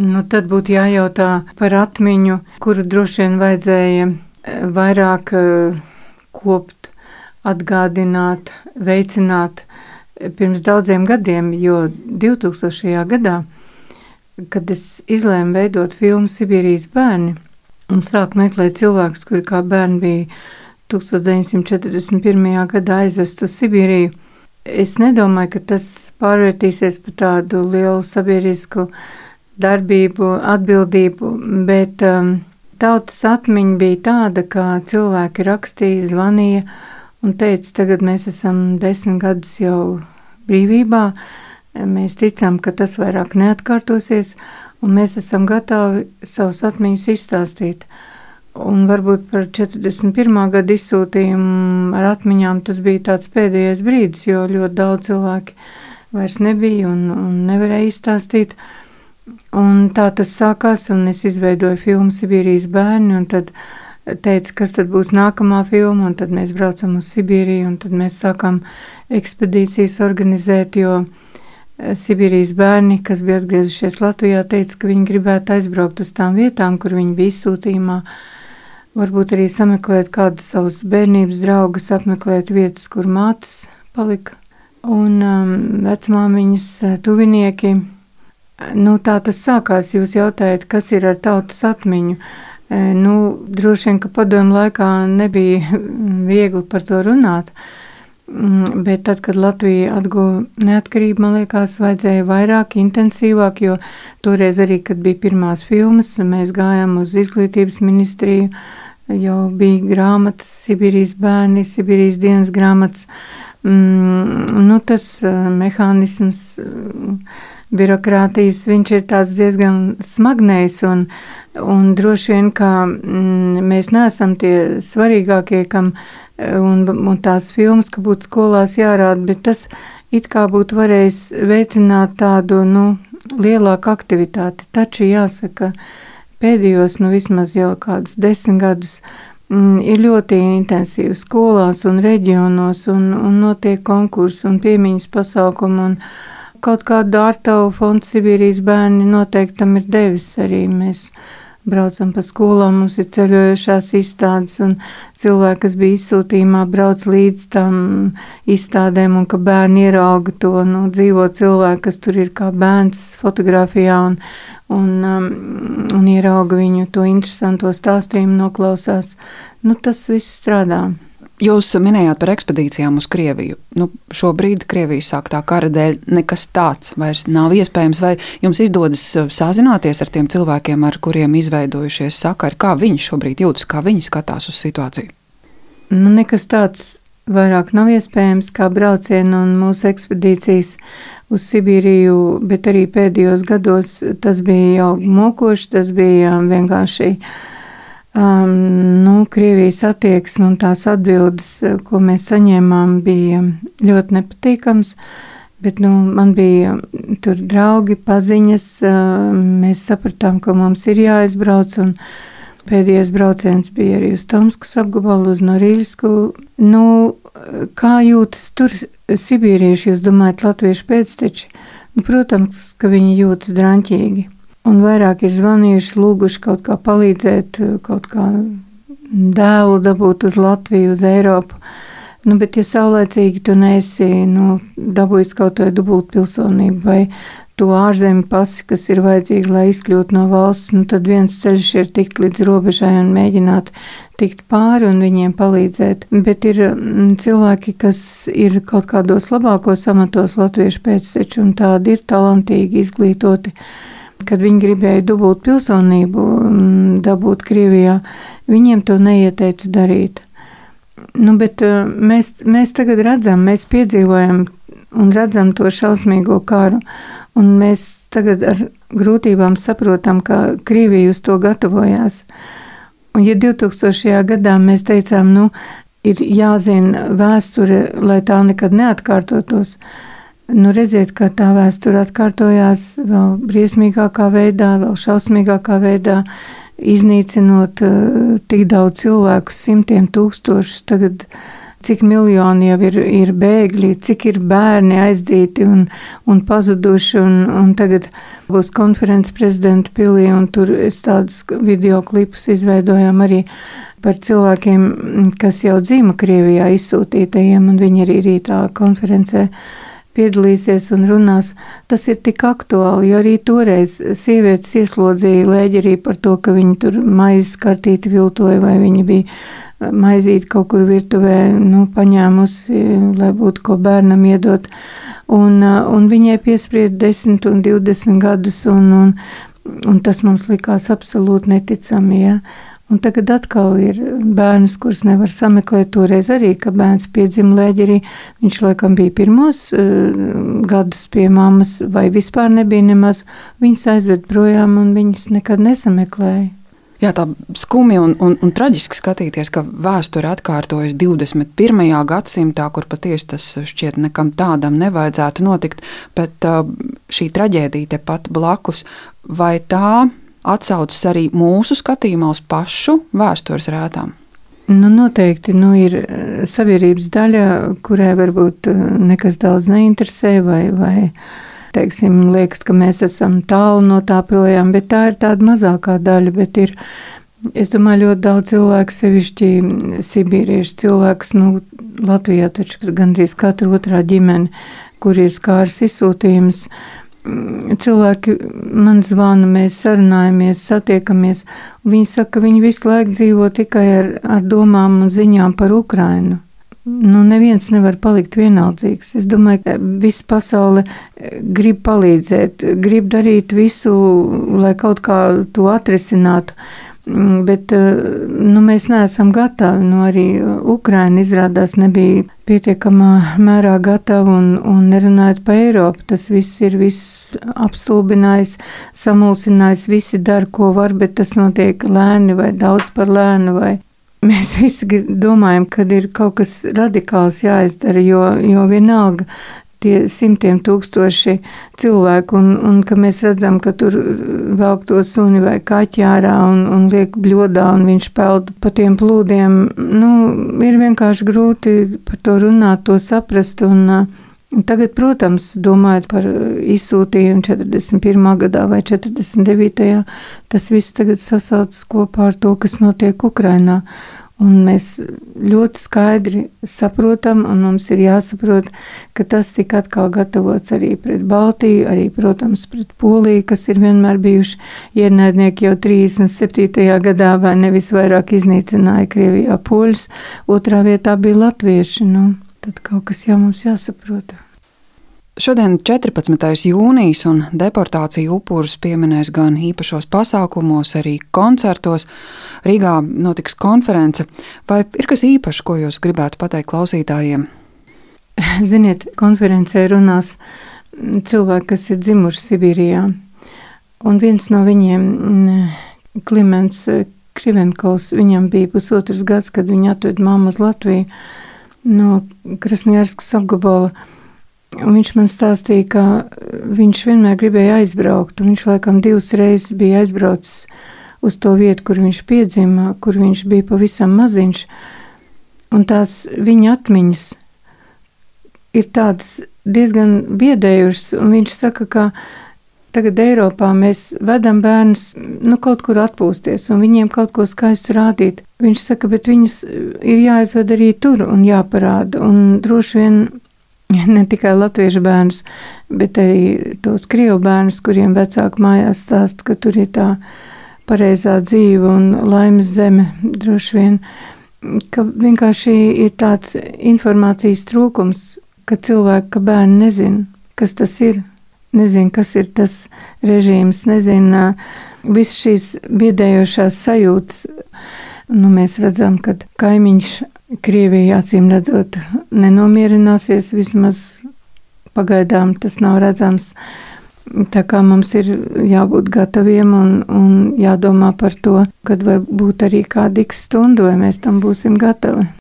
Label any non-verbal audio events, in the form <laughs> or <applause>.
Nu, tad būtu jājautā par atmiņu, kuru droši vien vajadzēja eh, vairāk eh, kopt, atgādināt, veicināt eh, pirms daudziem gadiem, jo 2000. gadā, kad es izlēmu veidot filmu Sibīrijas bērni un sāku meklēt cilvēkus, kuri kā bērni bija 1941. gadā aizvest uz Sibīriju, es nedomāju, ka tas pārvērtīsies par tādu lielu sabiedrisku darbību, atbildību, bet um, tautas atmiņa bija tāda, ka cilvēki rakstīja, zvanīja un teica, tagad mēs esam desmit gadus jau brīvībā, mēs ticam, ka tas vairāk neatkārtosies, un mēs esam gatavi savus atmiņas izstāstīt. Un varbūt par 41. gadu izsūtījumu ar atmiņām tas bija tāds pēdējais brīdis, jo ļoti daudz cilvēki vairs nebija un, un nevarēja izstāstīt. Uh, Un tā tas sākās, un es izveidoju filmu Sibīrijas bērni, un tad teica, kas tad būs nākamā filma, un tad mēs braucam uz Sibīriju, un tad mēs sākam ekspedīcijas organizēt, jo eh, Sibīrijas bērni, kas bija atgriezušies Latvijā, teica, ka viņi gribētu aizbraukt uz tām vietām, kur viņi bija izsūtījumā, varbūt arī sameklēt kādus savus bērnības draugus, apmeklēt vietas, kur mātes palika, un um, vecmāmiņas eh, tuvinieki, Nu, tā tas sākās. Jūs jautājat, kas ir ar tautas atmiņu? E, nu, droši vien, ka padomu laikā nebija <laughs> viegli par to runāt. Mm, bet tad, kad Latvija atguva neatkarību, man liekas, vajadzēja vairāk, intensīvāk, jo toreiz arī, kad bija pirmās filmas, mēs gājām uz izglītības ministriju, jau bija grāmatas, Sibīrijas bērni, Sibīrijas dienas grāmatas. Mm, nu, tas e, mehānisms birokrātijas, viņš ir diezgan smagnējs un, un droši vien, ka mm, mēs neesam tie svarīgākie, kam un, un tās filmas, ka būtu skolās jārāda, bet tas it kā būtu varējis veicināt tādu, nu, lielāku aktivitāti. Taču jāsaka, pēdējos, nu, vismaz jau kādus desmit gadus mm, ir ļoti intensīvi skolās un reģionos un, un notiek konkursi un piemiņas pasākumi un, kaut kādu ārtavu fondu Sibīrijas bērni noteikti tam ir devis arī. Mēs braucam pa skolām, mums ir ceļojošās izstādes, un cilvēki, kas bija izsūtījumā, brauc līdz tam izstādēm, un ka bērni ierauga to nu, dzīvo cilvēku, kas tur ir kā bērns fotografijā, un, un, um, un ierauga viņu to interesanto stāstījumu, noklausās. Nu, tas viss strādā. Jūs minējāt par ekspedīcijām uz Krieviju. Nu, šobrīd Krievijas sāktā kara dēļ nekas tāds vairs nav iespējams. Vai jums izdodas uh, sazināties ar tiem cilvēkiem, ar kuriem izveidojušies sakari? Kā viņi šobrīd jūtas, kā viņi skatās uz situāciju? Nu, nekas tāds vairāk nav iespējams kā brauciena un mūsu ekspedīcijas uz Sibīriju, bet arī pēdējos gados tas bija jau mokoši, tas bija vienkārši Um, nu, Krievijas attieksme un tās atbildes, ko mēs saņēmām, bija ļoti nepatīkams. Bet nu, man bija tur draugi, paziņas. Uh, mēs sapratām, ka mums ir jāizbrauc. Pēdējais brauciens bija arī uz Tomskas apgabalu, uz Norīļsku. Nu, kā jūtas tur sibīrieši, jūs domājat, latviešu pēcteči? Nu, protams, ka viņi jūtas drāmķīgi un vairāk ir zvanījuši, lūguši kaut kā palīdzēt, kaut kā dēlu dabūt uz Latviju, uz Eiropu. Nu, bet, ja saulēcīgi tu neesi nu, dabūjis kaut kādu dubultu pilsonību vai to ārzemju pasi, kas ir vajadzīga, lai izkļūtu no valsts, nu, tad viens ceļš ir tikt līdz robežai un mēģināt tikt pāri un viņiem palīdzēt. Bet ir mm, cilvēki, kas ir kaut kādos labākos amatos latviešu pēcteči, un tādi ir talantīgi, izglītoti kad viņi gribēja dubult pilsonību dabūt Krievijā, viņiem to neieteica darīt. Nu, bet uh, mēs, mēs tagad redzam, mēs piedzīvojam un redzam to šausmīgo karu, un mēs tagad ar grūtībām saprotam, ka Krievija uz to gatavojās. Un ja 2000. gadā mēs teicām, nu, ir jāzina vēsture, lai tā nekad neatkārtotos, nu, redziet, ka tā vēsture atkārtojās vēl briesmīgākā veidā, vēl šausmīgākā veidā, iznīcinot uh, tik daudz cilvēku, simtiem tūkstošus. Tagad cik miljoni jau ir, ir bēgļi, cik ir bērni aizdzīti un, un pazuduši. Un, un tagad būs konferences prezidenta pilī, un tur es tādus video klipus izveidojām arī par cilvēkiem, kas jau dzīvo Krievijā izsūtītajiem, un viņi arī rītā konferencē piedalīsies un runās, tas ir tik aktuāli, jo arī toreiz sievietes ieslodzīja lēģerī par to, ka viņi tur maizes kartīti viltoja vai viņi bija maizīt kaut kur virtuvē, nu, paņēmusi, lai būtu ko bērnam iedot. Un, un viņai piesprieda 10 un 20 gadus, un, un, un tas mums likās absolūti neticami, ja. Un tagad atkal ir bērns, kurus nevar sameklēt. Toreiz arī, kad bērns piedzima lēģerī, viņš laikam bija pirmos uh, gadus pie mammas, vai vispār nebija nemaz. Viņas aizved projām, un viņas nekad nesameklēja. Jā, tā skumji un, un, un traģiski skatīties, ka vēsture atkārtojas 21. gadsimtā, kur patiesi tas šķiet nekam tādam nevajadzētu notikt, bet uh, šī traģēdija tepat blakus, vai tā atsaucas arī mūsu skatījumā uz pašu vēstures rētām? Nu, noteikti nu, ir eh, sabiedrības daļa, kurai varbūt eh, nekas daudz neinteresē, vai, vai teiksim, liekas, ka mēs esam tālu no tā projām, bet tā ir tāda mazākā daļa. Ir, es domāju, ļoti daudz cilvēku, sevišķi sibīriešu cilvēkus, nu, Latvijā taču gandrīz katra otrā ģimene, kur ir skārs izsūtījums, uh, cilvēki man zvana, mēs sarunājamies, satiekamies. Viņi saka, ka viņi visu laiku dzīvo tikai ar, ar domām un ziņām par Ukrainu. Nu, neviens nevar palikt vienaldzīgs. Es domāju, ka visa pasaule grib palīdzēt, grib darīt visu, lai kaut kā to atrisinātu. Mm, bet eh, nu, mēs neesam gatavi. Nu, arī Ukraina izrādās nebija pietiekamā mērā gatava un, un nerunājot par Eiropu. Tas viss ir viss apstulbinājis, samulsinājis, visi dara, ko var, bet tas notiek lēni vai daudz par lēnu. Vai. <laughs> Mēs visi domājam, ka ir kaut kas radikāls jāizdara, jo, jo vienalga tie simtiem tūkstoši cilvēku, un, un ka mēs redzam, ka tur velk to suni vai kaķi ārā un, un liek bļodā, un viņš peld pa tiem plūdiem. Nu, ir vienkārši grūti par to runāt, to saprast. Un, un tagad, protams, domājot par izsūtījumu 41. gadā vai 49. tas viss tagad sasaucas kopā ar to, kas notiek Ukrainā. Un mēs ļoti skaidri saprotam, un mums ir jāsaprot, ka tas tika atkal gatavots arī pret Baltiju, arī, protams, pret Poliju, kas ir vienmēr bijuši ienaidnieki jau 37. gadā, vai nevis vairāk iznīcināja Krievijā poļus, otrā vietā bija latvieši. Nu, tad kaut kas jau mums jāsaprot. Šodien 14. jūnijas un deportāciju upurus pieminēs gan īpašos pasākumos, arī koncertos. Rīgā notiks konference. Vai ir kas īpašs, ko jūs gribētu pateikt klausītājiem? <laughs> Ziniet, konferencē runās cilvēki, kas ir dzimuši Sibīrijā. Un viens no viņiem, Klimants Krivenkovs, viņam bija pusotrs gads, kad viņa atved mammu uz Latviju no Krasnijārskas apgabala. Un viņš man stāstīja, ka viņš vienmēr gribēja aizbraukt. Viņš laikam divas reizes bija aizbraucis uz to vietu, kur viņš piedzima, kur viņš bija pavisam maziņš. Un tās viņa atmiņas ir tādas diezgan biedējušas. Viņš saka, ka tagad Eiropā mēs vedam bērnus nu, kaut kur atpūsties un viņiem kaut ko skaistu rādīt. Viņš saka, bet viņus ir jāizved arī tur un jāparāda. Un droši vien ne tikai latviešu bērnus, bet arī tos krievu bērnus, kuriem vecāki mājās stāsta, ka tur ir tā pareizā dzīve un laimes zeme droši vien, ka vienkārši ir tāds informācijas trūkums, ka cilvēki, ka bērni nezin, kas tas ir, nezin, kas ir tas režīms, nezin viss šīs biedējošās sajūtas. Nu, mēs redzam, ka kaimiņš Krievija acīm redzot nenomierināsies, vismaz pagaidām tas nav redzams. Tā kā mums ir jābūt gataviem un, un jādomā par to, kad var būt arī kāda x stunda, vai mēs tam būsim gatavi.